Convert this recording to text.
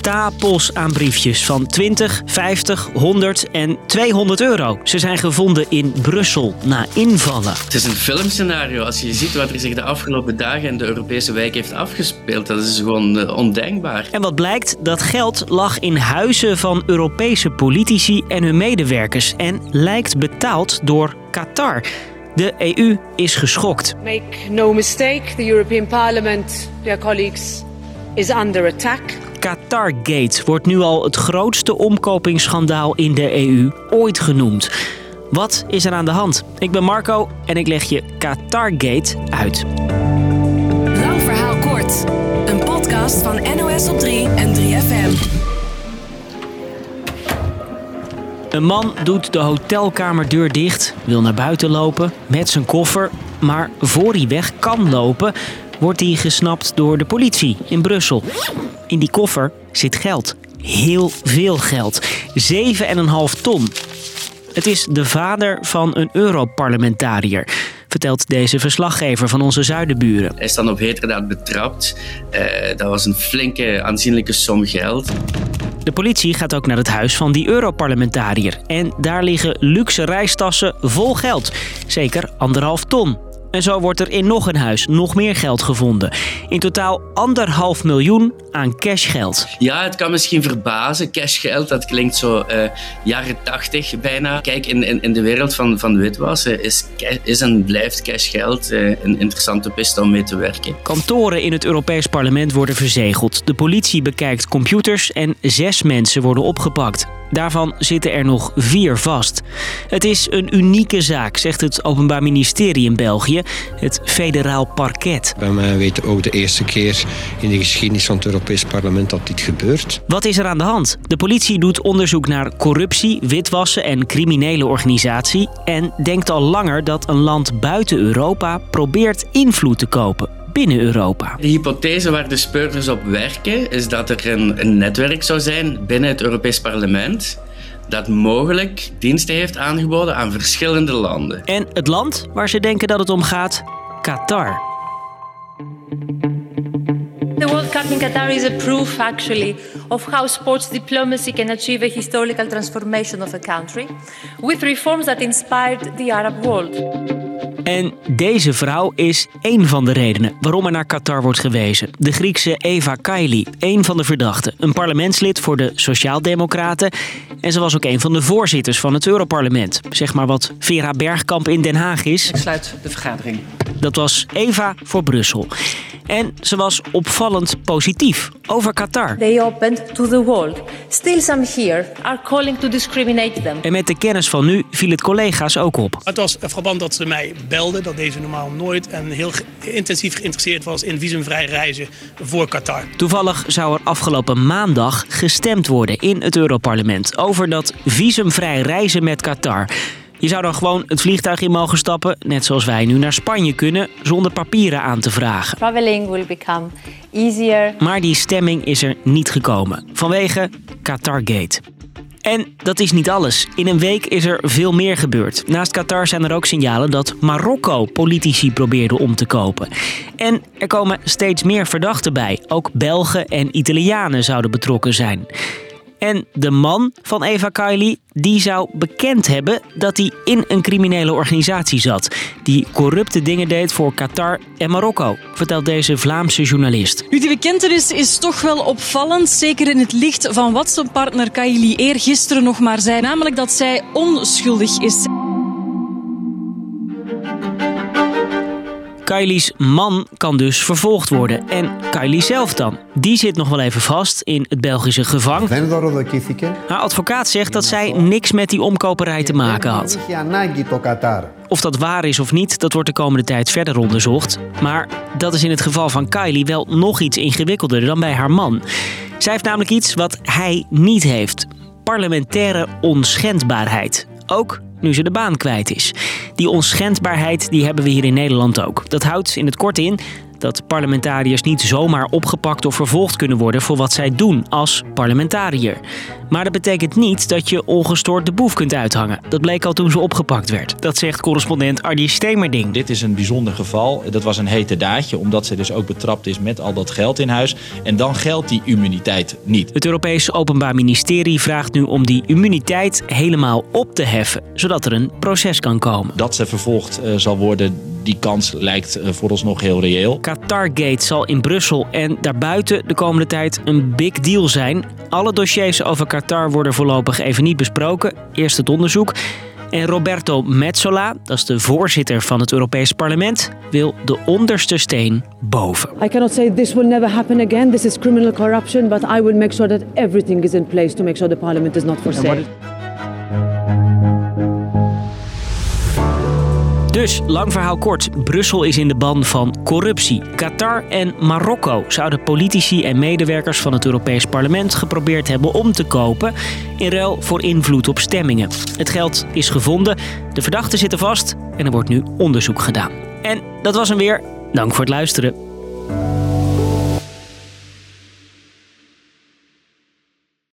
Stapels aan briefjes van 20, 50, 100 en 200 euro. Ze zijn gevonden in Brussel na invallen. Het is een filmscenario. Als je ziet wat er zich de afgelopen dagen in de Europese wijk heeft afgespeeld, dat is gewoon eh, ondenkbaar. En wat blijkt, dat geld lag in huizen van Europese politici en hun medewerkers en lijkt betaald door Qatar. De EU is geschokt. Make no mistake, the European Parliament, dear colleagues, is under attack. Qatargate wordt nu al het grootste omkopingsschandaal in de EU ooit genoemd. Wat is er aan de hand? Ik ben Marco en ik leg je Qatargate uit. Lang verhaal kort. Een podcast van NOS op 3 en 3FM. Een man doet de hotelkamerdeur dicht, wil naar buiten lopen met zijn koffer. Maar voor hij weg kan lopen, wordt hij gesnapt door de politie in Brussel. In die koffer zit geld. Heel veel geld. 7,5 ton. Het is de vader van een Europarlementariër, vertelt deze verslaggever van onze zuidenburen. Hij is dan op heterdaad betrapt. Eh, dat was een flinke, aanzienlijke som geld. De politie gaat ook naar het huis van die Europarlementariër. En daar liggen luxe reistassen vol geld. Zeker anderhalf ton. En zo wordt er in nog een huis nog meer geld gevonden. In totaal anderhalf miljoen aan cashgeld. Ja, het kan misschien verbazen. Cashgeld, dat klinkt zo uh, jaren tachtig bijna. Kijk, in, in, in de wereld van, van witwassen is, is en blijft cashgeld uh, een interessante piste om mee te werken. Kantoren in het Europees Parlement worden verzegeld. De politie bekijkt computers en zes mensen worden opgepakt. Daarvan zitten er nog vier vast. Het is een unieke zaak, zegt het Openbaar Ministerie in België, het federaal parket. Bij mij weten ook de eerste keer in de geschiedenis van het Europees Parlement dat dit gebeurt. Wat is er aan de hand? De politie doet onderzoek naar corruptie, witwassen en criminele organisatie en denkt al langer dat een land buiten Europa probeert invloed te kopen binnen Europa. De hypothese waar de speurders op werken is dat er een, een netwerk zou zijn binnen het Europees Parlement dat mogelijk diensten heeft aangeboden aan verschillende landen. En het land waar ze denken dat het om gaat, Qatar. The World Cup in Qatar is a proof, actually, of how sports diplomacy can achieve a historical transformation of a country with reforms that inspired the Arab world. En deze vrouw is één van de redenen waarom er naar Qatar wordt gewezen. De Griekse Eva Kaili, één van de verdachten. Een parlementslid voor de Sociaaldemocraten. En ze was ook een van de voorzitters van het Europarlement. Zeg maar wat Vera Bergkamp in Den Haag is. Ik sluit de vergadering. Dat was Eva voor Brussel. En ze was opvallend positief over Qatar. They opened to the world. Still some here are calling to discriminate them. En met de kennis van nu viel het collega's ook op. Het was verband dat ze mij belde, dat deze normaal nooit en heel intensief geïnteresseerd was in visumvrij reizen voor Qatar. Toevallig zou er afgelopen maandag gestemd worden in het Europarlement over dat visumvrij reizen met Qatar. Je zou dan gewoon het vliegtuig in mogen stappen, net zoals wij nu naar Spanje kunnen, zonder papieren aan te vragen. Traveling will become easier. Maar die stemming is er niet gekomen, vanwege Qatargate. En dat is niet alles. In een week is er veel meer gebeurd. Naast Qatar zijn er ook signalen dat Marokko politici probeerde om te kopen. En er komen steeds meer verdachten bij. Ook Belgen en Italianen zouden betrokken zijn. En de man van Eva Kaili, die zou bekend hebben dat hij in een criminele organisatie zat. Die corrupte dingen deed voor Qatar en Marokko, vertelt deze Vlaamse journalist. Nu, die bekentenis is toch wel opvallend. Zeker in het licht van wat zijn partner Kaili eergisteren nog maar zei. Namelijk dat zij onschuldig is. Kylie's man kan dus vervolgd worden. En Kylie zelf dan? Die zit nog wel even vast in het Belgische gevang. Haar advocaat zegt dat zij niks met die omkoperij te maken had. Of dat waar is of niet, dat wordt de komende tijd verder onderzocht. Maar dat is in het geval van Kylie wel nog iets ingewikkelder dan bij haar man. Zij heeft namelijk iets wat hij niet heeft: parlementaire onschendbaarheid. Ook nu ze de baan kwijt is. Die onschendbaarheid die hebben we hier in Nederland ook. Dat houdt in het kort in dat parlementariërs niet zomaar opgepakt of vervolgd kunnen worden voor wat zij doen als parlementariër. Maar dat betekent niet dat je ongestoord de boef kunt uithangen. Dat bleek al toen ze opgepakt werd. Dat zegt correspondent Ardi Stemerding. Dit is een bijzonder geval. Dat was een hete daadje, omdat ze dus ook betrapt is met al dat geld in huis. En dan geldt die immuniteit niet. Het Europees Openbaar Ministerie vraagt nu om die immuniteit helemaal op te heffen, zodat er een proces kan komen. Dat ze vervolgd uh, zal worden, die kans lijkt uh, vooralsnog heel reëel. Qatargate zal in Brussel en daarbuiten de komende tijd een big deal zijn. Alle dossiers over Qatar worden voorlopig even niet besproken. Eerst het onderzoek. En Roberto Metsola, dat is de voorzitter van het Europees Parlement, wil de onderste steen boven. I cannot say this will never happen again. This is criminal corruption, but I will make sure that everything is in place to make sure the parliament is not for sale. Dus, lang verhaal kort, Brussel is in de ban van corruptie. Qatar en Marokko zouden politici en medewerkers van het Europees Parlement geprobeerd hebben om te kopen in ruil voor invloed op stemmingen. Het geld is gevonden, de verdachten zitten vast en er wordt nu onderzoek gedaan. En dat was hem weer. Dank voor het luisteren.